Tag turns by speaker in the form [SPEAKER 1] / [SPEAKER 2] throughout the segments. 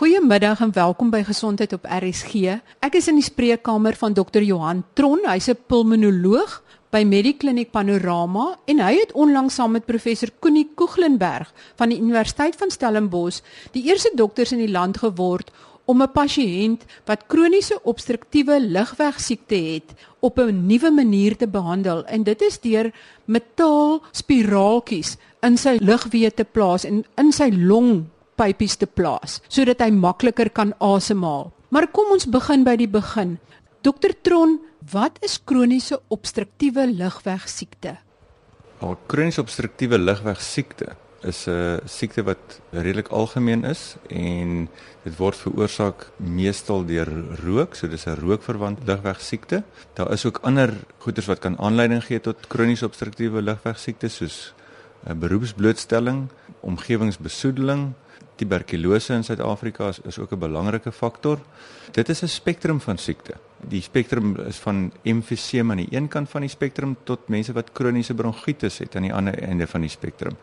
[SPEAKER 1] Goeiemiddag en welkom by Gesondheid op RSG. Ek is in die spreekkamer van Dr. Johan Tron. Hy's 'n pulmonoloog by Medikliniek Panorama en hy het onlangs saam met professor Koenie Koeglenberg van die Universiteit van Stellenbosch die eerste dokters in die land geword om 'n pasiënt wat kroniese obstruktiewe lugweegsiekte het op 'n nuwe manier te behandel en dit is deur metaalspiraaltjies in sy lugweë te plaas en in sy longpypies te plaas sodat hy makliker kan asemhaal. Maar kom ons begin by die begin. Dokter Tron, wat is kroniese obstruktiewe lugweegsiekte?
[SPEAKER 2] Al kroniese obstruktiewe lugweegsiekte is 'n siekte wat redelik algemeen is en dit word veroorsaak meestal deur rook, so dis 'n rookverwante lugweegsiekte. Daar is ook ander goeters wat kan aanleiding gee tot kroniese obstruktiewe lugweegsiektes soos 'n beroepsblootstelling, omgewingsbesoedeling, tuberkulose in Suid-Afrika is, is ook 'n belangrike faktor. Dit is 'n spektrum van siekte. Die spektrum is van emfyseem aan die een kant van die spektrum tot mense wat kroniese bronkietis het aan die ander einde van die spektrum.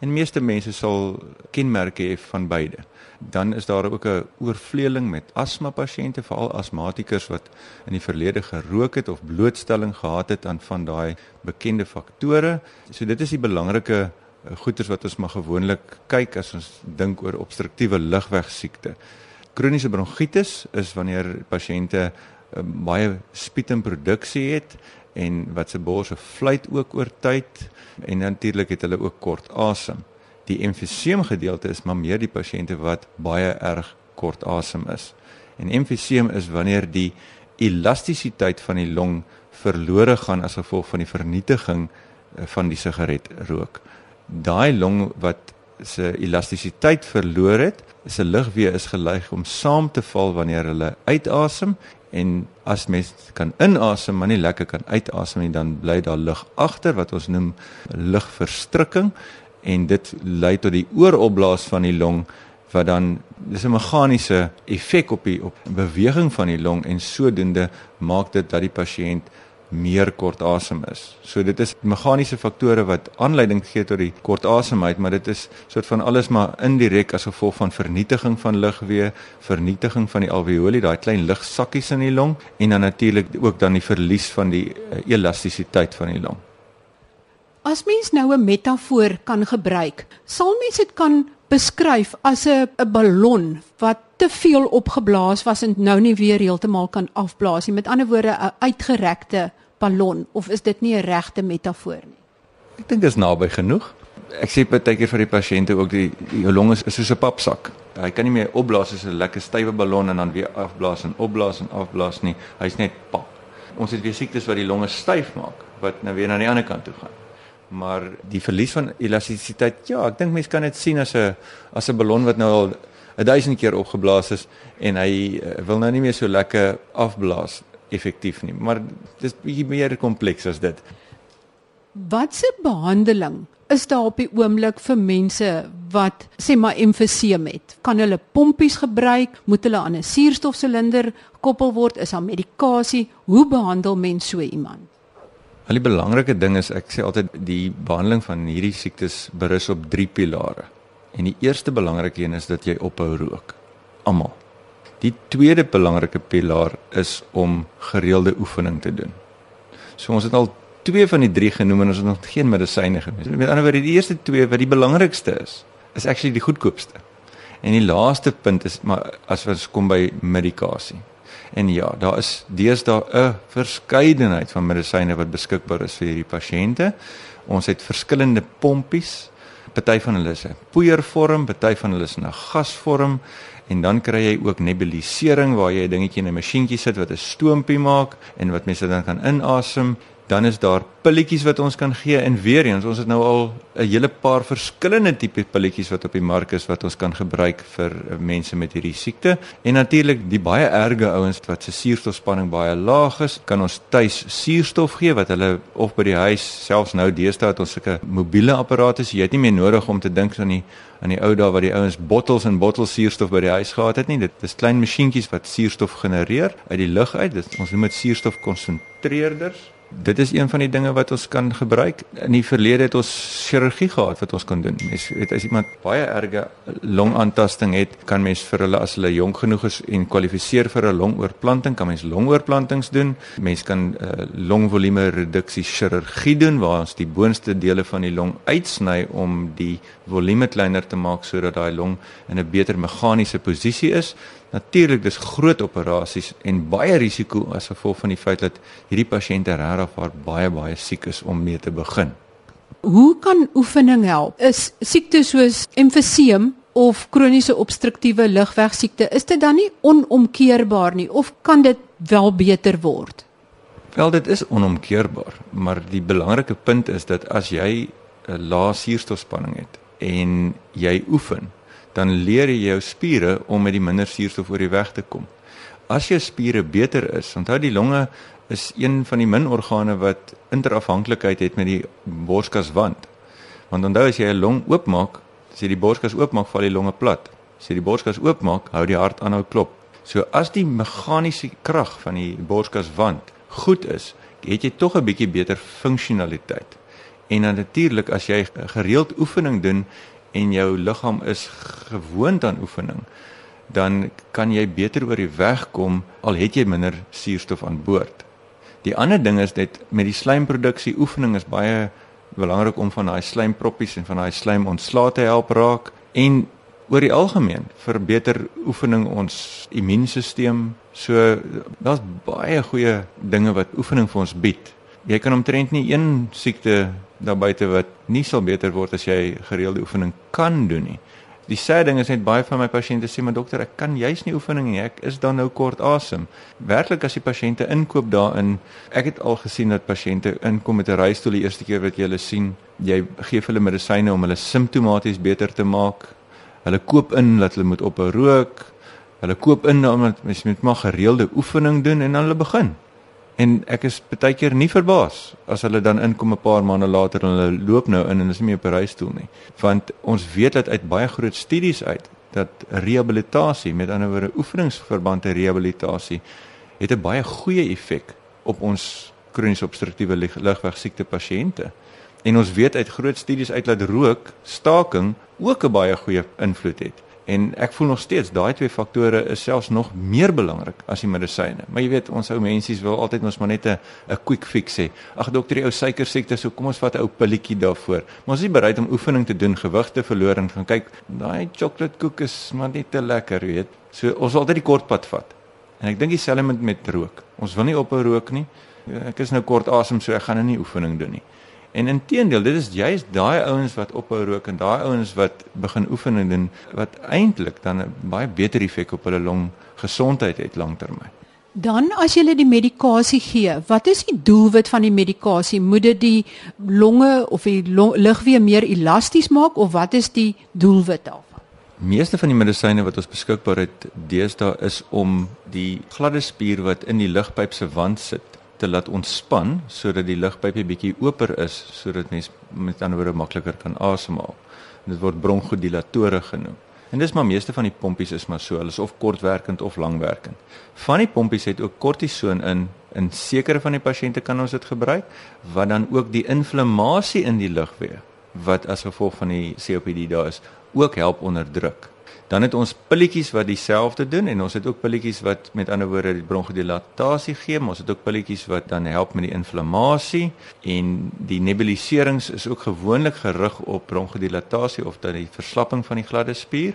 [SPEAKER 2] En meeste mense sal kenmerke hê van beide. Dan is daar ook 'n oorvleeling met asma pasiënte, veral asmatikers wat in die verlede gerook het of blootstelling gehad het aan van daai bekende faktore. So dit is die belangrike goeters wat ons maar gewoonlik kyk as ons dink oor obstruktiewe lugweegsiekte. Kroniese bronkietis is wanneer pasiënte uh, baie spiet in produksie het en wat se borse vlieg ook oor tyd en natuurlik het hulle ook kort asem. Die emfyseem gedeelte is maar meer die pasiënte wat baie erg kort asem is. En emfyseem is wanneer die elastisiteit van die long verlore gaan as gevolg van die vernietiging eh, van die sigaretrook daai long wat se elastisiteit verloor het, se lugweë is geneig om saam te val wanneer hulle uitasem en as mens kan inasem maar nie lekker kan uitasem nie dan bly daar lug agter wat ons noem lugverstrukking en dit lei tot die ooropblaas van die long wat dan dis 'n meganiese effek op die op beweging van die long en sodoende maak dit dat die pasiënt meer kort asem is. So dit is meganiese faktore wat aanleiding gee tot die kort asemheid, maar dit is soort van alles maar indirek as gevolg van vernietiging van lugweë, vernietiging van die alveoli, daai klein lugsakkies in die long en dan natuurlik ook dan die verlies van die uh, elastisiteit van die long.
[SPEAKER 1] As mens nou 'n metafoor kan gebruik, sal mens dit kan beskryf as 'n 'n ballon wat te veel opgeblaas was en nou nie weer heeltemal kan afblaas nie. Met ander woorde 'n uitgerekte ballon of is dit nie 'n regte metafoor nie?
[SPEAKER 2] Ek dink dit is naby genoeg. Ek sê baie keer vir die pasiënte ook die jou long is, is soos 'n papsak. Hy kan nie meer opblaas soos 'n lekker stywe ballon en dan weer afblaas en opblaas en afblaas nie. Hy's net pap. Ons het weer siektes wat die longe styf maak wat nou weer na die ander kant toe gaan. Maar die verlies van elastisiteit, ja, ek dink mense kan dit sien as 'n as 'n ballon wat nou al 1000 keer opgeblaas is en hy uh, wil nou nie meer so lekker afblaas effektief nie. Maar dit is bietjie meer kompleks as dit.
[SPEAKER 1] Watse behandeling is daar op die oomblik vir mense wat sê maar emfyseem het? Kan hulle pompies gebruik? Moet hulle aan 'n suurstofsilinder gekoppel word? Is daar medikasie? Hoe behandel mens so iemand?
[SPEAKER 2] Al die belangrike ding is ek sê altyd die behandeling van hierdie siektes berus op 3 pilare. En die eerste belangrike een is dat jy ophou rook. Almal. Die tweede belangrike pilaar is om gereelde oefening te doen. So ons het al twee van die drie genoem en ons het nog geen medisyne gemis. Met ander woorde, die eerste twee wat die belangrikste is, is actually die goedkoopste. En die laaste punt is maar as ons kom by medikasie. En ja, daar is deesdae 'n verskeidenheid van medisyne wat beskikbaar is vir hierdie pasiënte. Ons het verskillende pompies. Party van hulle is 'n poeiervorm, party van hulle is 'n gasvorm en dan kry jy ook nebulisering waar jy 'n dingetjie in 'n masjienkie sit wat 'n stoompie maak en wat mense dan kan inasem dan is daar pilletjies wat ons kan gee. En weer eens ons het nou al 'n hele paar verskillende tipe pilletjies wat op die mark is wat ons kan gebruik vir eh, mense met hierdie siekte. En natuurlik die baie erge ouens wat se suurstofspanning baie laag is kan ons tuis suurstof gee wat hulle of by die huis selfs nou deesdae het ons sulke mobiele apparate jy het nie meer nodig om te dink aan die aan die ou dae wat die ouens bottels en bottels suurstof by die huis gehad het nie. Dit is klein masjienkies wat suurstof genereer uit die lug uit. Dit ons noem dit suurstofkonsentreerders dit is een van die dinge wat ons kan gebruik. In die verlede het ons chirurgie gehad wat ons kan doen. Mens weet as iemand baie erge longaantasting het, kan mens vir hulle as hulle jonk genoeg is en kwalifiseer vir 'n longoorplanting, kan mens longoorplantings doen. Mens kan uh, longvolume reduksie chirurgie doen waar ons die boonste dele van die long uitsny om die volume kleiner te maak sodat daai long in 'n beter meganiese posisie is. Natuurlik dis groot operasies en baie risiko as gevolg van die feit dat hierdie pasiënte regtig baie baie siek is om mee te begin.
[SPEAKER 1] Hoe kan oefening help? Is siektes soos emfyseem of kroniese obstruktiewe lugweegsiekte is dit dan nie onomkeerbaar nie of kan dit wel beter word?
[SPEAKER 2] Wel dit is onomkeerbaar, maar die belangrike punt is dat as jy 'n lae suurstofspanning het en jy oefen dan leer jy jou spiere om met die minder suurstof oor die weg te kom. As jou spiere beter is, onthou die longe is een van die min organe wat interafhanklikheid het met die borskaswand. Want onthou as jy 'n long oopmaak, as jy die borskas oopmaak, val die longe plat. As jy die borskas oopmaak, hou die hart aanhou klop. So as die meganiese krag van die borskaswand goed is, het jy tog 'n bietjie beter funksionaliteit. En natuurlik as jy gereeld oefening doen, en jou liggaam is gewoond aan oefening, dan kan jy beter oor die weg kom al het jy minder suurstof aan boord. Die ander ding is net met die slijmproduksie oefening is baie belangrik om van daai slijmproppies en van daai slijm ontslae te help raak en oor die algemeen verbeter oefening ons immuunstelsel. So daar's baie goeie dinge wat oefening vir ons bied. Jy kan omtrent nie een siekte daar buite wat nie sal beter word as jy gereelde oefening kan doen nie. Die sê ding is net baie van my pasiënte sê maar dokter ek kan juis nie oefening nie ek is dan nou kort asem. Werklik as die pasiënte inkoop daarin ek het al gesien dat pasiënte inkom met 'n reistool die eerste keer wat jy hulle sien jy gee hulle medisyne om hulle simptomaties beter te maak. Hulle koop in dat hulle moet ophou rook. Hulle koop in omdat mens moet maar gereelde oefening doen en dan hulle begin. En ek is baie keer nie verbaas as hulle dan inkom 'n paar maande later en hulle loop nou in en is nie meer op 'n reistool nie. Want ons weet dat uit baie groot studies uit dat rehabilitasie, met ander woorde oefeningsverbande rehabilitasie, het 'n baie goeie effek op ons kroniese obstruktiewe lugweegsiekte pasiënte. En ons weet uit groot studies uit dat rook, staking ook 'n baie goeie invloed het. En ek voel nog steeds daai twee faktore is selfs nog meer belangrik as die medisyne. Maar jy weet, ons ou mensies wil altyd ons maar net 'n 'n quick fix hê. Ag dokter, die ou suiker siekte, so kom ons vat 'n ou pilletjie daarvoor. Maar ons is bereid om oefening te doen, gewig te verloor en gaan kyk, daai chocolate koek is maar net te lekker, weet. So ons wil altyd die kort pad vat. En ek dink dieselfde met met rook. Ons wil nie ophou rook nie. Ek is nou kort asem, so ek gaan nou nie oefening doen nie. En inteendeel, dit is juist daai ouens wat ophou rook en daai ouens wat begin oefen en doen wat eintlik dan 'n baie beter effek op hulle long gesondheid het lanktermyn.
[SPEAKER 1] Dan as jy die medikasie gee, wat is die doelwit van die medikasie? Moet dit die longe of die lugweë meer elasties maak of wat is die doelwit daarvan?
[SPEAKER 2] Meeste van die medisyne wat ons beskikbaar het deesdae is om die gladde spier wat in die lugpyp se wand sit te laat ontspan sodat die lugpypie bietjie oper is sodat mens met ander woorde makliker kan asemhaal. Dit word bronkodilatore genoem. En dis maar meeste van die pompies is maar so, hulle is of kortwerkend of langwerkend. Van die pompies het ook kortison in in sekere van die pasiënte kan ons dit gebruik wat dan ook die inflammasie in die lugweë wat as gevolg van die COPD daar is ook help onderdruk. Dan het ons pilletjies wat dieselfde doen en ons het ook pilletjies wat met ander woorde die bronkodilatasie gee, maar ons het ook pilletjies wat dan help met die inflammasie en die nebuliserings is ook gewoonlik gerig op bronkodilatasie of dan die verslapping van die gladde spier.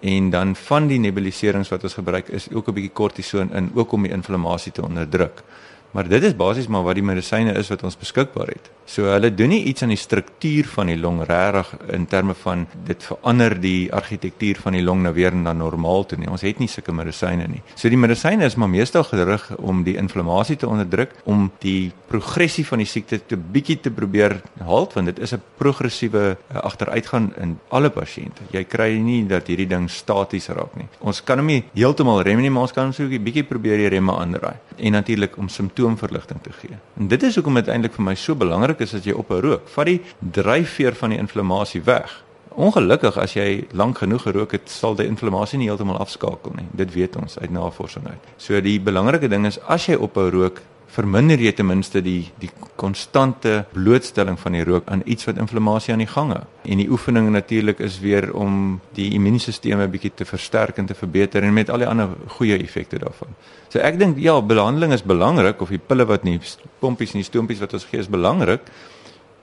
[SPEAKER 2] En dan van die nebuliserings wat ons gebruik is ook 'n bietjie kortison in ook om die inflammasie te onderdruk. Maar dit is basies maar wat die medisyne is wat ons beskikbaar het. So hulle doen nie iets aan die struktuur van die long regtig in terme van dit verander die argitektuur van die long nou weer na normaal toe nie. Ons het nie sulke medisyne nie. So die medisyne is maar meestal gerig om die inflammasie te onderdruk, om die progressie van die siekte te bietjie te probeer halt want dit is 'n progressiewe uh, agteruitgang in alle pasiënte. Jy kry nie dat hierdie ding staties raak nie. Ons kan hom nie heeltemal rem nie, maar ons kan hom so 'n bietjie probeer die remme aandraai en natuurlik om simptoomverligting te gee. En dit is hoekom dit eintlik vir my so belangrik is dat jy ophou rook. Vat die dryfveer van die inflammasie weg. Ongelukkig as jy lank genoeg gerook het, sal die inflammasie nie heeltemal afskakel nie. Dit weet ons uit navorsing uit. So die belangrike ding is as jy ophou rook, verminder jy ten minste die die konstante blootstelling van die rook aan iets wat inflammasie aan die gang hou. En die oefening natuurlik is weer om die immuunstelsel 'n bietjie te versterk en te verbeter en met al die ander goeie effekte daarvan. So ek dink ja, behandeling is belangrik of die pille wat nie pompies en die stoompies wat ons gee is belangrik.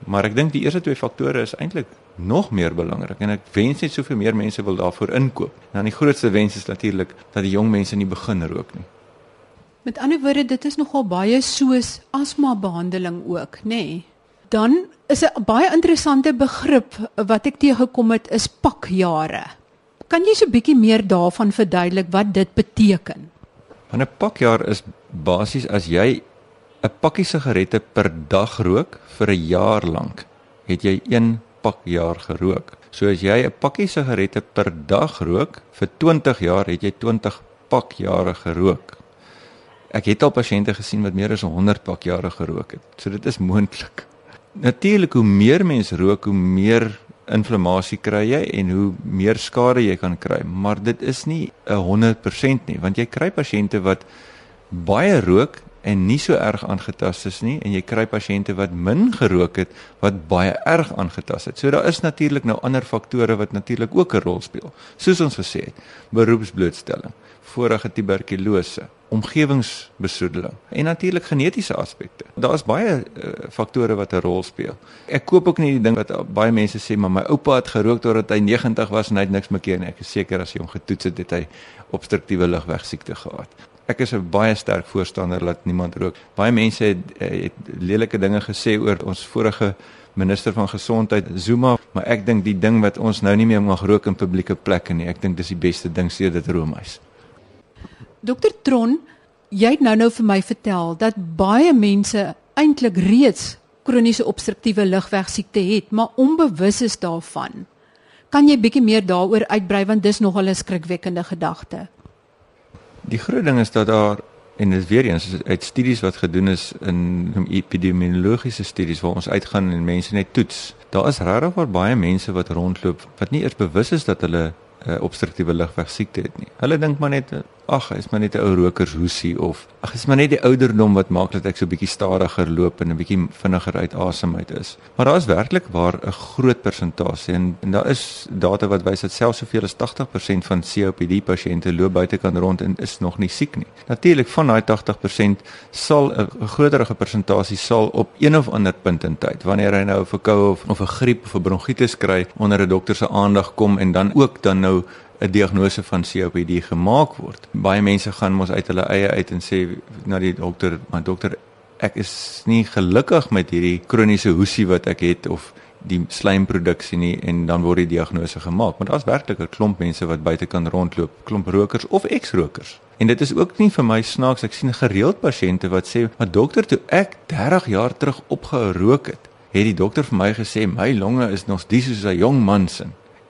[SPEAKER 2] Maar ek dink die eerste twee faktore is eintlik nog meer belangrik en ek wens net soveel meer mense wil daarvoor inkoop. Nou die grootste wens is natuurlik dat die jong mense nie begin rook nie.
[SPEAKER 1] Met ander woorde, dit is nogal baie soos asma behandeling ook, nê? Nee. Dan is 'n baie interessante begrip wat ek teëgekom het is pakjare. Kan jy so 'n bietjie meer daarvan verduidelik wat dit beteken?
[SPEAKER 2] 'n Pakjaar is basies as jy 'n pakkie sigarette per dag rook vir 'n jaar lank, het jy 1 pakjaar gerook. So as jy 'n pakkie sigarette per dag rook vir 20 jaar, het jy 20 pakjare gerook. Ek het al pasiënte gesien wat meer as 100 pakjare gerook het. So dit is moontlik. Natuurlik hoe meer mens rook, hoe meer inflammasie kry jy en hoe meer skade jy kan kry, maar dit is nie 'n 100% nie, want jy kry pasiënte wat baie rook en nie so erg aangetast is nie en jy kry pasiënte wat min gerook het wat baie erg aangetast het. So daar is natuurlik nou ander faktore wat natuurlik ook 'n rol speel. Soos ons gesê het, beroepsblootstelling, vorige tuberkulose, omgewingsbesoedeling en natuurlik genetiese aspekte. Daar's baie uh, faktore wat 'n rol speel. Ek koop ook nie die ding wat baie mense sê maar my oupa het gerook totdat hy 90 was en hy het niks meer keer nie. Ek is seker as jy hom getoets het, het hy obstruktiewe lugweegsiekte gehad. Ek is 'n baie sterk voorstander dat niemand rook. Baie mense het, eh, het lelike dinge gesê oor ons vorige minister van gesondheid Zuma, maar ek dink die ding wat ons nou nie meer mag rook in publieke plekke nie. Ek dink dis die beste ding sedert Romeis.
[SPEAKER 1] Dokter Tron, jy het nou-nou vir my vertel dat baie mense eintlik reeds kroniese obstruktiewe lugweegsiekte het, maar onbewus is daarvan. Kan jy bietjie meer daaroor uitbrei want dis nogal 'n skrikwekkende gedagte.
[SPEAKER 2] Die groot ding is dat daar en dit weer eens uit studies wat gedoen is in epidemiologiese studies waar ons uitgaan en mense net toets. Daar is regtig baie mense wat rondloop wat nie eers bewus is dat hulle 'n uh, obstruktiewe lugweegsiekte het nie. Hulle dink maar net ag, is maar net 'n ou rokershoesie of ag, is maar net die ouderdom wat maak dat ek so bietjie stadiger loop en 'n bietjie vinniger uit asem uit is. Maar daar is werklik waar 'n groot persentasie en, en daar is data wat wys dat selfs soveel as 80% van COPD pasiënte loop buitekant rond en is nog nie siek nie. Natuurlik van daai 80% sal 'n groterige persentasie sal op een of ander punt in tyd wanneer hy nou 'n verkoue of of 'n griep of 'n bronkietis kry onder 'n dokter se aandag kom en dan ook dan nou 'n diagnose van COPD gemaak word. Baie mense gaan mos uit hulle eie uit en sê na die dokter, "Maar dokter, ek is nie gelukkig met hierdie kroniese hoesie wat ek het of die slijmproduksie nie en dan word die diagnose gemaak." Maar daar's werklik 'n klomp mense wat buite kan rondloop, klomp rokers of eks-rokers. En dit is ook nie vir my snaaks ek sien gereeld pasiënte wat sê, "Maar dokter, toe ek 30 jaar terug opgehou rook het, het die dokter vir my gesê my longe is nog dis soos 'n jong man se."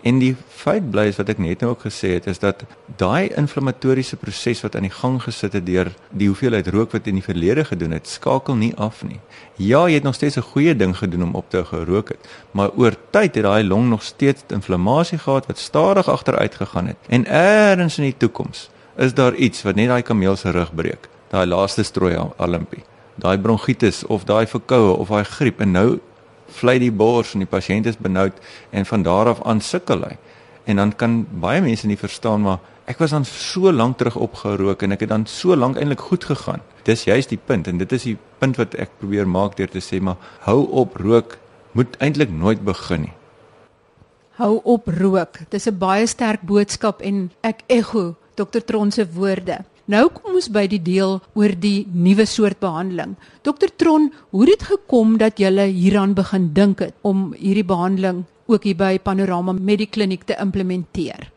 [SPEAKER 2] En die feit bly is wat ek net nou ook gesê het is dat daai inflammatoriese proses wat aan die gang gesit het deur die hoeveelheid rook wat in die verlede gedoen het, skakel nie af nie. Ja, jy het nog steeds 'n goeie ding gedoen om op te gerook het, maar oor tyd het daai long nog steeds inflammasie gehad wat stadig agteruit gegaan het. En eers in die toekoms is daar iets wat net daai kameel se rug breek. Daai laaste strooi alimpie. Daai bronkietis of daai verkoue of daai griep en nou vlei die bors en die pasiënt is benoud en van daar af aan sukkel hy. En dan kan baie mense nie verstaan maar ek was dan so lank terug opgerook en ek het dan so lank eintlik goed gegaan. Dis juist die punt en dit is die punt wat ek probeer maak deur te sê maar hou op rook moet eintlik nooit begin nie.
[SPEAKER 1] Hou op rook. Dis 'n baie sterk boodskap en ek ekho Dr. Tron se woorde. Nou kom ons by die deel oor die nuwe soort behandeling. Dokter Tron, hoe het dit gekom dat jy hieraan begin dink het om hierdie behandeling ook hier by Panorama Medikliniek te implementeer?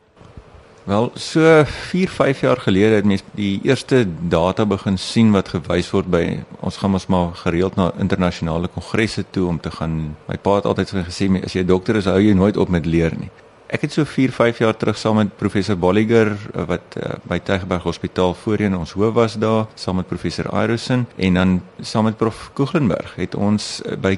[SPEAKER 2] Wel, so 4, 5 jaar gelede het mens die eerste data begin sien wat gewys word by ons gaan ons maar gereeld na internasionale kongresse toe om te gaan. My pa het altyd gesê as jy dokter is, hou jy nooit op met leer nie. Ek het so 4, 5 jaar terug saam met professor Bolliger wat uh, by Tygerberg Hospitaal voorheen ons hoof was daar, saam met professor Irosen en dan saam met prof Koeglenberg het ons uh, by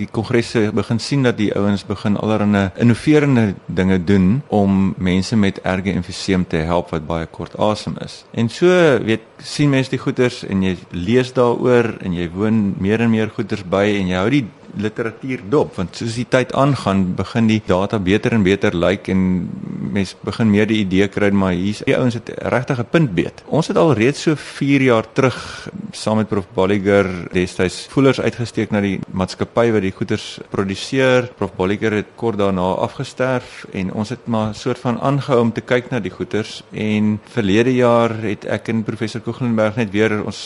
[SPEAKER 2] die kongresse begin sien dat die ouens begin allerlei innoverende dinge doen om mense met erge emfyseem te help wat baie kort asem is. En so weet sien mense die goeters en jy lees daaroor en jy woon meer en meer goeters by en jy hou die literatuur dop want soos die tyd aangaan begin die data beter en beter lyk like, en mense begin meer die idee kry maar hier's die ouens het regtig 'n punt beet. Ons het al reeds so 4 jaar terug saam met Prof Bolliger destyds voelers uitgesteek na die maatskappy wat die goederes produseer. Prof Bolliger het kort daarna afgesterf en ons het maar soort van aangehou om te kyk na die goederes en verlede jaar het ek en professor Koeglenberg net weer ons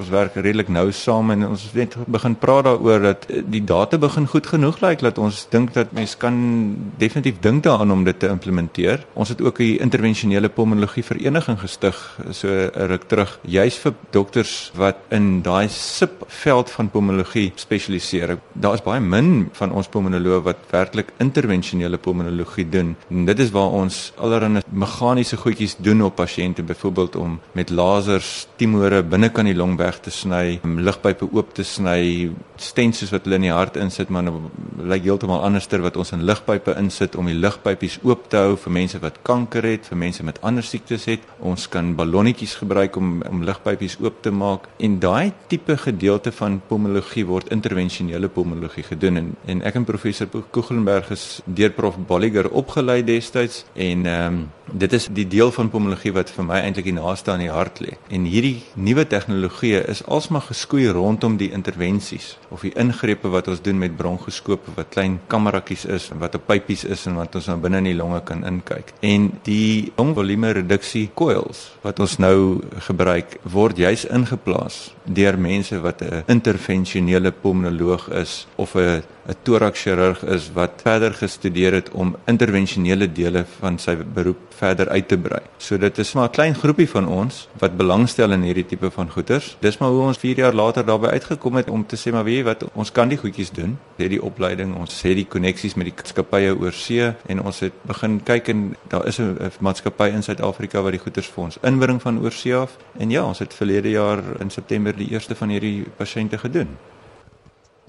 [SPEAKER 2] ons werk redelik nou saam en ons het begin praat daaroor dat die data begin goed genoeg lyk like, dat ons dink dat mens kan definitief dink daaraan om dit te implementeer. Ons het ook 'n intervensionele pulmonologie vereniging gestig so 'n ruk terug juis vir dokters wat in daai subveld van pulmonologie spesialiseer. Daar is baie min van ons pulmonoloë wat werklik intervensionele pulmonologie doen. En dit is waar ons allerlei meganiese goedjies doen op pasiënte byvoorbeeld om met lasers tumore binnekant die long weg te sny, ligpype oop te sny, stents wat hulle in die hart insit maar nou lyk heeltemal anderster wat ons in ligpype insit om die ligpypies oop te hou vir mense wat kanker het, vir mense met ander siektes het. Ons kan ballonnetjies gebruik om om ligpypies oop te maak en daai tipe gedeelte van pulmonologie word intervensionele pulmonologie gedoen en, en ek en professor Koegelenberg is deur prof Bolliger opgelei destyds en ehm um, dit is die deel van pulmonologie wat vir my eintlik die naaste aan die hart lê. En hierdie nuwe tegnologie is alsmaar geskoei rondom die intervensies of die ingrepe wat ons doen met bronkoskope wat klein kameratjies is en wat op pypies is en wat ons nou binne in die longe kan inkyk. En die longvolume reduksie coils wat ons nou gebruik word juis ingeplaas deur mense wat 'n intervensionele pulmonoloog is of 'n 'n thoraxchirurg is wat verder gestudeer het om intervensionele dele van sy beroep verder uit te brei. So dit is maar 'n klein groepie van ons wat belangstel in hierdie tipe van goeders. Dis maar hoe ons 4 jaar later daarby uitgekom het om te sê maar weet wat ons kan die goedjies doen. Ons het die opleiding, ons het die koneksies met die maatskappye oor see en ons het begin kyk en daar is 'n maatskappy in Suid-Afrika wat die goeders vir ons inbring van oor see af. En ja, ons het verlede jaar in September die eerste van hierdie pasiënte gedoen.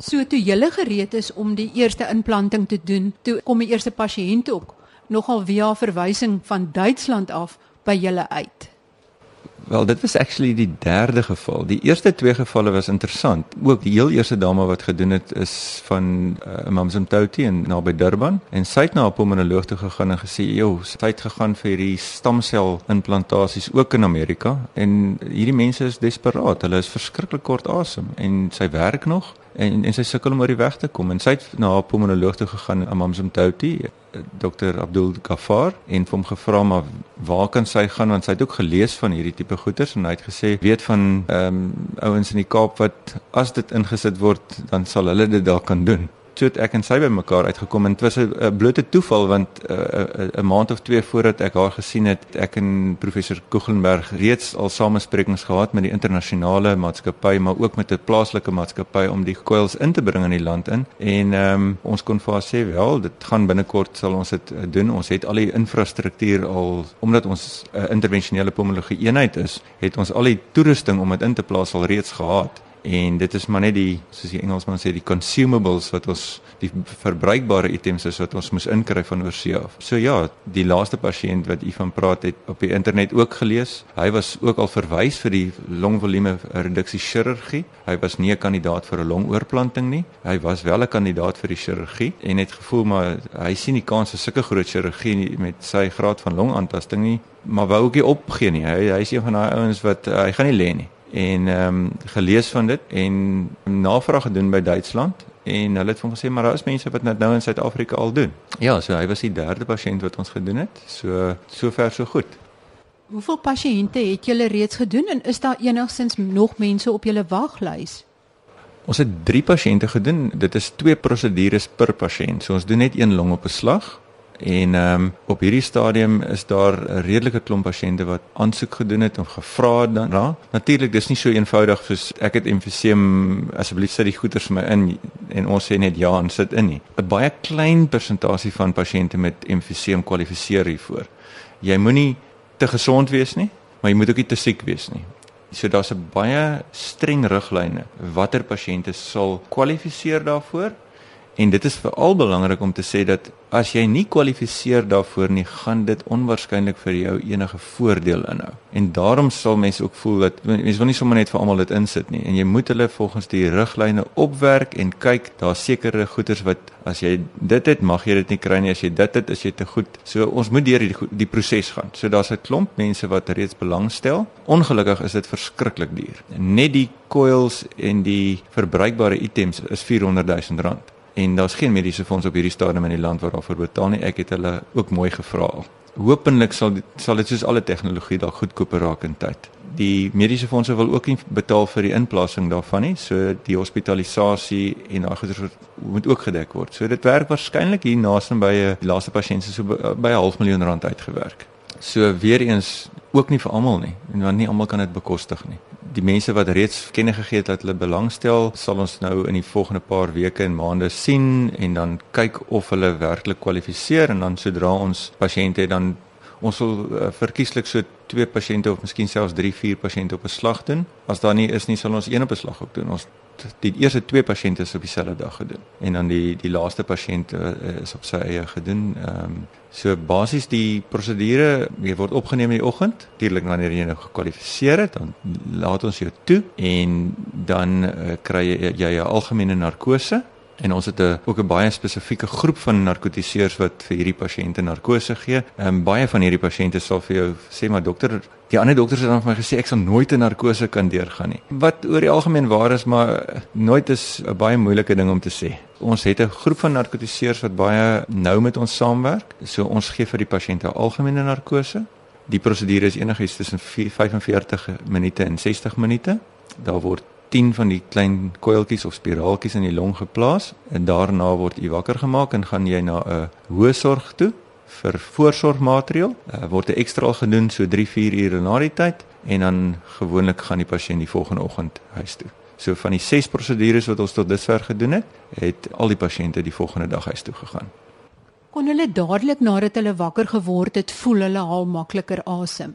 [SPEAKER 1] So toe jy gereed is om die eerste implanting te doen, toe kom die eerste pasiënt ook nogal via verwysing van Duitsland af by julle uit.
[SPEAKER 2] Wel, dit was actually die derde geval. Die eerste twee gevalle was interessant. Ook die heel eerste dame wat gedoen het is van uh, Mamsum Touti in naby Durban en sy het na 'n pulmonoloog toe gegaan en gesê, "Jo, sy het gegaan vir hierdie stamsel implantasies ook in Amerika en hierdie mense is desperaat. Hulle is verskriklik kort asem en sy werk nog en en sy sukkel om oor die weg te kom. En sy het na haar pulmonoloog toe gegaan Amamsum Touti Dr Abdul Ghaffar en hom gevra maar waar kan sy gaan? Want sy het ook gelees van hierdie tipe goeters en hy het gesê weet van ehm um, ouens in die Kaap wat as dit ingesit word dan sal hulle dit daar kan doen so het ek en sy by mekaar uitgekom en dit was 'n blote toeval want eh, eh, 'n uh, maand of twee voordat ek haar gesien het, ek en professor Koeglenberg reeds al samesprekings gehad met die internasionale maatskappy maar ook met 'n plaaslike maatskappy om die coils in te bring in die land in. En um, ons kon vir haar sê wel dit gaan binnekort sal ons dit doen. Ons het al die infrastruktuur al omdat ons 'n uh, intervensionele pulmonologie eenheid is het ons al die toerusting om dit in te plaas al reeds gehad en dit is maar net die soos die Engelsman sê die consumables wat ons die verbruikbare items is wat ons moes inkry van oorsee af. So ja, die laaste pasiënt wat u van praat het op die internet ook gelees. Hy was ook al verwys vir die longvolume reduksie chirurgie. Hy was nie 'n kandidaat vir 'n longoorplanting nie. Hy was wel 'n kandidaat vir die chirurgie en het gevoel maar hy sien die kans vir sulke groot chirurgie met sy graad van longaantasting nie, maar wou ook nie opgee nie. Hy hy is een van daai ouens wat uh, hy gaan nie lê nie en ehm um, gelees van dit en navraag gedoen by Duitsland en hulle het vir hom gesê maar daar is mense wat dit nou in Suid-Afrika al doen. Ja, so hy was die derde pasiënt wat ons gedoen het. So sover so goed.
[SPEAKER 1] Hoeveel pasiënte het julle reeds gedoen en is daar enigstens nog mense op julle waglys?
[SPEAKER 2] Ons het 3 pasiënte gedoen. Dit is 2 prosedures per pasiënt. So ons doen net een long op 'n slag En ehm um, op hierdie stadium is daar 'n redelike klomp pasiënte wat aansoek gedoen het en gevra het dan. Ja, Natuurlik, dis nie so eenvoudig soos ek het emfiseem asseblief sit die goeters vir my in en ons sê net ja en sit in nie. 'n Baie klein persentasie van pasiënte met emfiseem kwalifiseer hiervoor. Jy moenie te gesond wees nie, maar jy moet ook nie te siek wees nie. So daar's 'n baie streng riglyne watter pasiënte sal kwalifiseer daarvoor En dit is veral belangrik om te sê dat as jy nie kwalifiseer daarvoor nie, gaan dit onwaarskynlik vir jou enige voordeel inhou. En daarom sal mense ook voel dat mense wil nie sommer net vir almal dit insit nie en jy moet hulle volgens die riglyne opwerk en kyk, daar's sekere goeders wat as jy dit het, mag jy dit nie kry nie as jy dit het, is jy te goed. So ons moet deur die die proses gaan. So daar's 'n klomp mense wat reeds belangstel. Ongelukkig is dit verskriklik duur. Net die coils en die verbruikbare items is 400 000 rand en daar's geen mediese fonds op hierdie stadium in die land wat daarvoor betaal nie. Ek het hulle ook mooi gevra. Hoopelik sal sal dit soos alle tegnologie dalk goedkoper raak in tyd. Die mediese fondse wil ook nie betaal vir die inplasing daarvan nie. So die hospitalisasie en daai goeder moet ook gedek word. So dit werk waarskynlik hier naaste by 'n die laaste pasiënt so by 'n half miljoen rand uitgewerk. So weer eens ook nie vir almal nie, want nie almal kan dit bekostig nie die mense wat reeds kenne gegee het dat hulle belangstel, sal ons nou in die volgende paar weke en maande sien en dan kyk of hulle werklik kwalifiseer en dan sodra ons pasiënte dan ons sal uh, verkieslik so twee pasiënte of miskien selfs 3, 4 pasiënte op 'n slag doen. As daar nie is nie, sal ons een op 'n slag ook doen. Ons die eerste twee pasiënte is op dieselfde dag gedoen en dan die die laaste pasiënt uh, is op sy eie gedoen. Ehm um, so basies die prosedure, jy word opgeneem in die oggend, natuurlik wanneer jy nou gekwalifiseer het, dan laat ons jou toe en dan uh, kry jy jy 'n algemene narkose en ons het 'n ook 'n baie spesifieke groep van narkotiseers wat vir hierdie pasiënte narkose gee. Ehm um, baie van hierdie pasiënte sal vir jou sê maar dokter, die ander dokters het dan vir my gesê ek sal nooit 'n narkose kan deurgaan nie. Wat oor die algemeen waar is, maar nooit is 'n baie moeilike ding om te sê. Ons het 'n groep van narkotiseers wat baie nou met ons saamwerk. So ons gee vir die pasiënte algemene narkose. Die prosedure is enigiets tussen 45 minute en 60 minute. Daar word 10 van die klein koeltjies of spiraaltjies in die long geplaas en daarna word u wakker gemaak en gaan jy na 'n hoë sorg toe vir voorsorgmateriaal. Uh, word 'n ekstra gedoen so 3-4 ure na die tyd en dan gewoonlik gaan die pasiënt die volgende oggend huis toe. So van die 6 prosedures wat ons tot dusver gedoen het, het al die pasiënte die volgende dag huis toe gegaan.
[SPEAKER 1] Kon hulle dadelik nadat hulle wakker geword het, voel hulle haal makliker asem?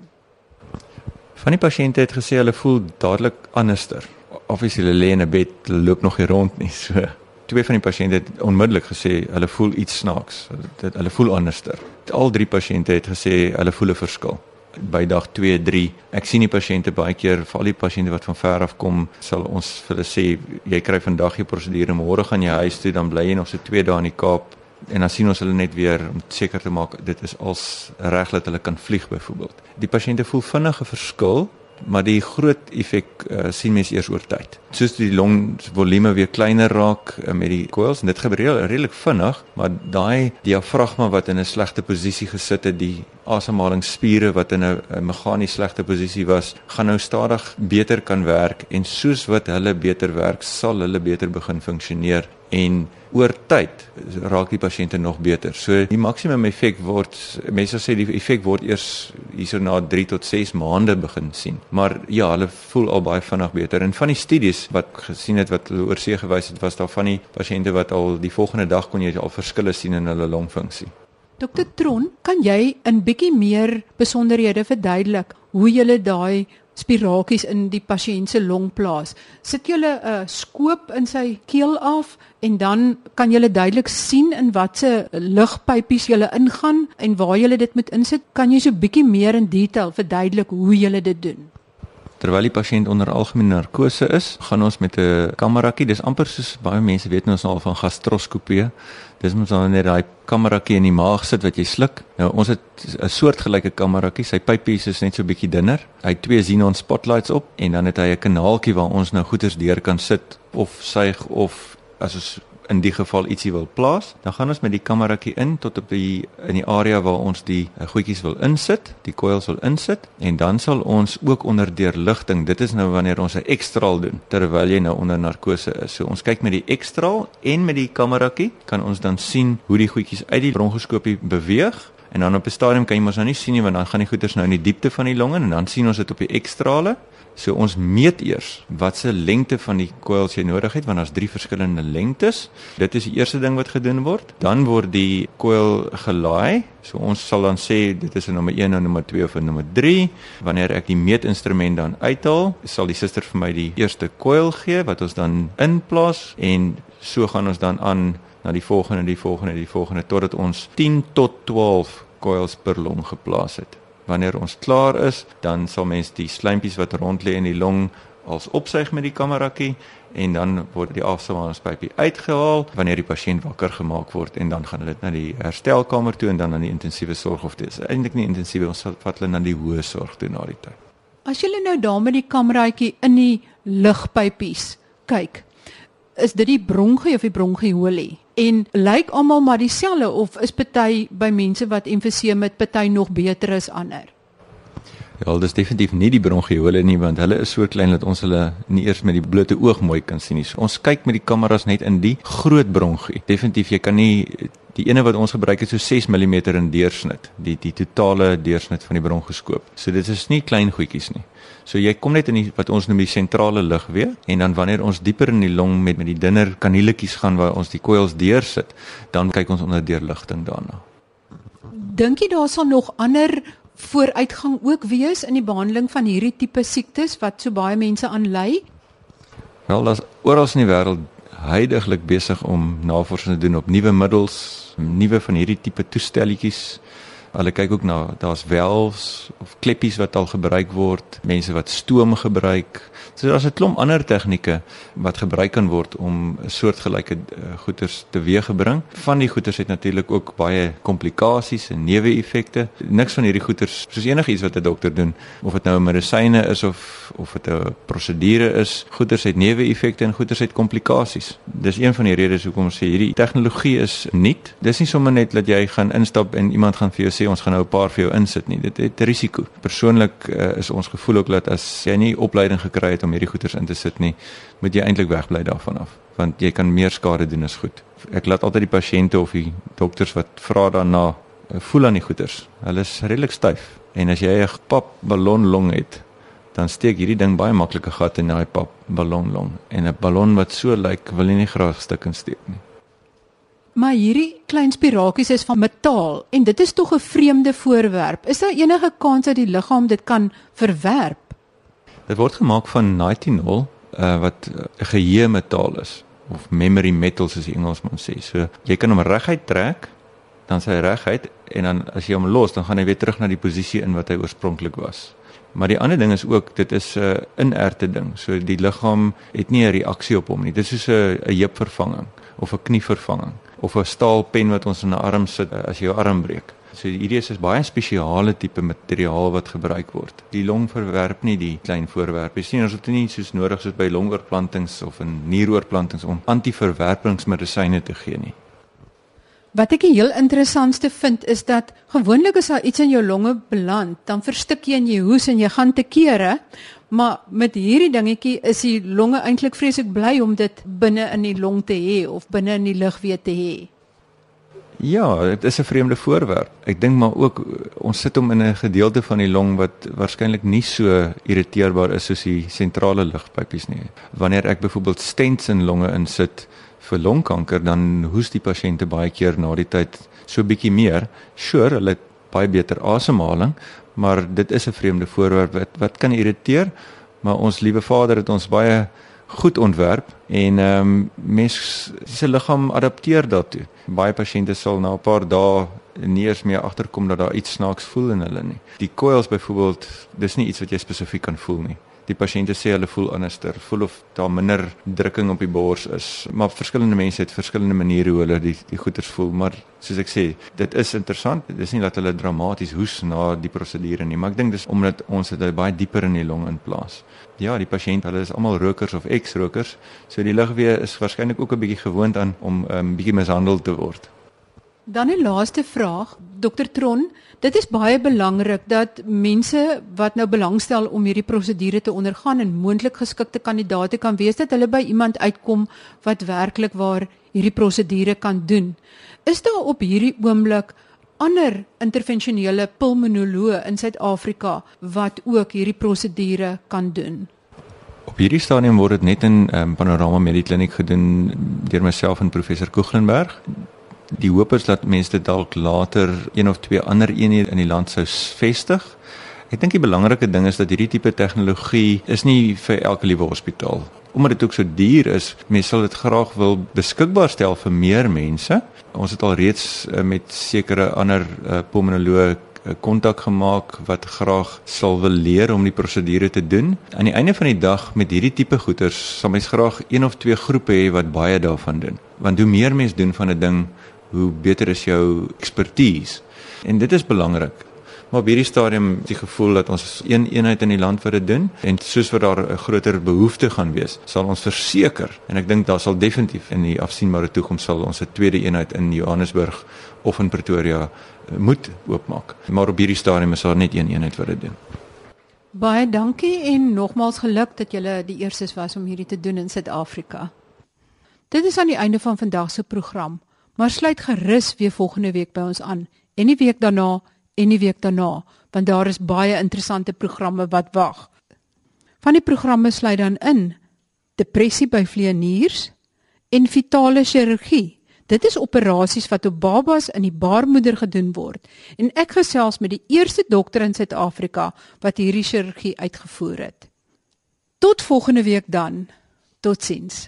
[SPEAKER 2] Van die pasiënte het gesê hulle voel dadelik anderster obviously hulle lê in 'n bed, hulle loop nog nie rond nie. So twee van die pasiënte het onmiddellik gesê hulle voel iets snaaks. Dit hulle voel anderster. Al drie pasiënte het gesê hulle voel 'n verskil. By dag 2, 3. Ek sien die pasiënte baie keer, veral die pasiënte wat van ver af kom, sal ons vir hulle sê jy kry vandag jou prosedure, môre gaan jy huis toe, dan bly jy nog so 2 dae in die Kaap en dan sien ons hulle net weer om seker te maak dit is als reg dat hulle kan vlieg byvoorbeeld. Die pasiënte voel vinnige verskil maar die groot effek uh, sien mens eers oor tyd. Soos die longvolume weer kleiner raak uh, met die coils en dit gebeur redelik vinnig, maar daai diafragma wat in 'n slegte posisie gesit het, die asemhalingsspiere wat in 'n meganies slegte posisie was, gaan nou stadig beter kan werk en soos wat hulle beter werk, sal hulle beter begin funksioneer en oor tyd raak die pasiënte nog beter. So die maksimum effek word mense sê die effek word eers hierso na 3 tot 6 maande begin sien. Maar ja, hulle voel al baie vinnig beter. En van die studies wat gesien het wat hulle oorsee gewys het, was daar van die pasiënte wat al die volgende dag kon jy al verskille sien in hulle longfunksie.
[SPEAKER 1] Dokter Tron, kan jy 'n bietjie meer besonderhede verduidelik hoe jy daai spiraaltjies in die pasiënt se long plaas. Sit jy 'n uh, skoop in sy keel af en dan kan jy duidelik sien in watter lugpypies jy ingaan en waar jy dit moet insit. Kan jy so bietjie meer in detail verduidelik hoe jy dit doen?
[SPEAKER 2] Terwyl die pasiënt onder algemene narkose is, gaan ons met 'n kameratjie, dis amper soos baie mense weet ons al van gastroskopie. Dis mens dan net daai kameratjie in die maag sit wat jy sluk. Nou ons het 'n soortgelyke kameratjie, sy pypies is net so bietjie dunner. Hy het twee xenon spotlights op en dan het hy 'n kanaaltjie waar ons nou goeders deur kan sit of suig of as ons in die geval ietsie wil plaas, dan gaan ons met die kameratjie in tot op die in die area waar ons die uh, goedjies wil insit, die coils wil insit en dan sal ons ook onder deurligting. Dit is nou wanneer ons 'n ekstraal doen terwyl jy nou onder narkose is. So ons kyk met die ekstraal en met die kameratjie kan ons dan sien hoe die goedjies uit die bronkoskopie beweeg En dan op 'n stadium kan jy mos nou nie sien nie want dan gaan die goeters nou in die diepte van die longe en dan sien ons dit op die ekstrale. So ons meet eers wat se lengte van die coils jy nodig het want daar's drie verskillende lengtes. Dit is die eerste ding wat gedoen word. Dan word die coil gelaai. So ons sal dan sê dit is 'n nommer 1 en nommer 2 of 'n nommer 3. Wanneer ek die meetinstrument dan uithaal, sal die suster vir my die eerste coil gee wat ons dan inplaas en so gaan ons dan aan na die volgende, die volgende, die volgende totdat ons 10 tot 12 coils per long geplaas het. Wanneer ons klaar is, dan sal mens die slijmpies wat rond lê in die long als opsuig met die kameratjie en dan word die asemhalingspypie uitgehaal wanneer die pasiënt wakker gemaak word en dan gaan dit na die herstelkamer toe en dan na die intensiewe sorg of dit is eintlik nie intensiewe ons vat hulle na die hoë sorg toe na die tyd.
[SPEAKER 1] As jy nou daar met die kameratjie in die lugpypies kyk, is dit die bronchie of die bronchiolie? En lyk almal maar dieselfde of is party by mense wat emfiseem met party nog beter as ander?
[SPEAKER 2] Ja, dit is definitief nie die bronchiolie nie want hulle is so klein dat ons hulle nie eers met die blote oog mooi kan sien nie. So, ons kyk met die kameras net in die groot bronchie. Definitief jy kan nie die ene wat ons gebruik het so 6 mm in deursnit, die die totale deursnit van die bronkoskoop. So dit is nie klein goedjies nie. So jy kom net in die wat ons noem die sentrale lugweë en dan wanneer ons dieper in die long met met die dunner kanieletjies gaan waar ons die coils deursit, dan kyk ons onder deurligting daarna.
[SPEAKER 1] Dink jy daar sal nog ander vooruitgang ook wees in die behandeling van hierdie tipe siektes wat so baie mense aanlei?
[SPEAKER 2] Wel, daar's oral in die wêreld heidaglik besig om navorsing te doen op nuwe middels, nuwe van hierdie tipe toestelletjies Hulle kyk ook na daar's welfs of kleppies wat al gebruik word, mense wat stoom gebruik. So daar's 'n klomp ander tegnieke wat gebruik kan word om 'n soortgelyke uh, goeters teweeggebring. Van die goeters het natuurlik ook baie komplikasies en neeweffekte. Niks van hierdie goeters, soos enigiets wat 'n dokter doen, of dit nou 'n medisyne is of of dit 'n prosedure is, goeters het neeweffekte en goeters het komplikasies. Dis een van die redes hoekom ons sê hierdie tegnologie is nuut. Dis nie sommer net dat jy gaan instap en iemand gaan vir jou sê ons gaan nou 'n paar vir jou insit nie. Dit het risiko. Persoonlik uh, is ons gevoel ook dat as jy nie opleiding gekry het om hierdie goeders in te sit nie, moet jy eintlik wegbly daarvan af, want jy kan meer skade doen as goed. Ek laat altyd die pasiënte of die dokters wat vra daarna uh, voel aan die goeders. Hulle is redelik styf en as jy 'n pap ballon long het, dan steek hierdie ding baie maklike gat in daai pap ballon long en 'n ballon wat so lyk, wil jy nie graag stukkend steek nie.
[SPEAKER 1] Maar hierdie klein spirakies is van metaal en dit is tog 'n vreemde voorwerp. Is daar enige kans dat die liggaam dit kan verwerp?
[SPEAKER 2] Dit word gemaak van nitinol, uh, wat 'n geheue metaal is of memory metals soos die Engelsman sê. So jy kan hom reguit trek, dan sy reguit en dan as jy hom los, dan gaan hy weer terug na die posisie in wat hy oorspronklik was. Maar die ander ding is ook dit is 'n uh, inerte ding. So die liggaam het nie 'n reaksie op hom nie. Dit is soos 'n 'n heupvervanging of 'n knievervanging of 'n staalpen wat ons in 'n arm sit uh, as jy jou arm breek. So hierdie is 'n baie spesiale tipe materiaal wat gebruik word. Die long verwerp nie die klein voorwerpe. Sien ons het nie soos nodig soos by longoorplantings of in nieroorplantings om antiverwerpingsmedisyne te gee nie.
[SPEAKER 1] Wat ek heel interessantste vind is dat gewoonlik as daar iets in jou longe beland, dan verstik jy en jy hoes en jy gaan te kere, maar met hierdie dingetjie is die longe eintlik vreeslik bly om dit binne in die long te hê of binne in die lugweë te hê.
[SPEAKER 2] Ja, dit is 'n vreemde voorwerp. Ek dink maar ook ons sit hom in 'n gedeelte van die long wat waarskynlik nie so irriteerbaar is soos die sentrale lugpypies nie. Wanneer ek byvoorbeeld stents in longe insit, vir longkanker dan hoes die pasiënte baie keer na die tyd so bietjie meer. Sure, hulle het baie beter asemhaling, maar dit is 'n vreemde voorwerp wat wat kan irriteer, maar ons liewe Vader het ons baie goed ontwerp en ehm um, mens se liggaam adapteer daartoe. Baie pasiënte sal na 'n paar dae nie eens meer agterkom dat daar iets snaaks voel in hulle nie. Die coils byvoorbeeld, dis nie iets wat jy spesifiek kan voel nie. Die pasiënte sê hulle voel anderster, voel of daar minder drukking op die bors is, maar verskillende mense het verskillende maniere hoe hulle die die goeters voel, maar soos ek sê, dit is interessant. Dit is nie dat hulle dramaties hoes na die prosedure nie, maar ek dink dis omdat ons dit baie dieper in die long inplaas. Ja, die pasiënt, hulle is almal rokers of ex-rokers, so die ligwee is waarskynlik ook 'n bietjie gewoond aan om 'n um, bietjie mishandel te word.
[SPEAKER 1] Dan 'n laaste vraag, Dr Tron, dit is baie belangrik dat mense wat nou belangstel om hierdie prosedure te ondergaan en moontlik geskikte kandidaate kan wees dat hulle by iemand uitkom wat werklik waar hierdie prosedure kan doen. Is daar op hierdie oomblik ander intervensionele pulmonoloë in Suid-Afrika wat ook hierdie prosedure kan doen?
[SPEAKER 2] Op hierdie stadium word dit net in um, Panorama Medikliniek gedoen deur myself en professor Koeglenberg die hoop is dat mense dit dalk later een of twee ander eenhede in die land sou vestig. Ek dink die belangrike ding is dat hierdie tipe tegnologie is nie vir elke liewe hospitaal. Omdat dit ook so duur is, mense sal dit graag wil beskikbaar stel vir meer mense. Ons het al reeds uh, met sekere ander uh, pulmonoloë eh, kontak gemaak wat graag sal wil leer om die prosedure te doen. Aan die einde van die dag met hierdie tipe goeters sal mens graag een of twee groepe hê wat baie daarvan doen. Want hoe meer mense doen van 'n ding, hoe beter is jou expertise. En dit is belangrik. Maar op hierdie stadium het die gevoel dat ons een eenheid in die land vir dit doen en soos wat daar 'n groter behoefte gaan wees, sal ons verseker en ek dink daar sal definitief in die afsienbare toekoms sal ons 'n tweede eenheid in Johannesburg of in Pretoria moet oopmaak. Maar op hierdie stadium is daar net een eenheid vir dit doen.
[SPEAKER 1] Baie dankie en nogmaals geluk dat julle die eerstes was om hierdie te doen in Suid-Afrika. Dit is aan die einde van vandag se program maar sluit gerus weer volgende week by ons aan en die week daarna en die week daarna want daar is baie interessante programme wat wag. Van die programme sluit dan in depressie by vleeniers en fetale chirurgie. Dit is operasies wat op babas in die baarmoeder gedoen word en ek gesels met die eerste dokter in Suid-Afrika wat hierdie chirurgie uitgevoer het. Tot volgende week dan. Totsiens.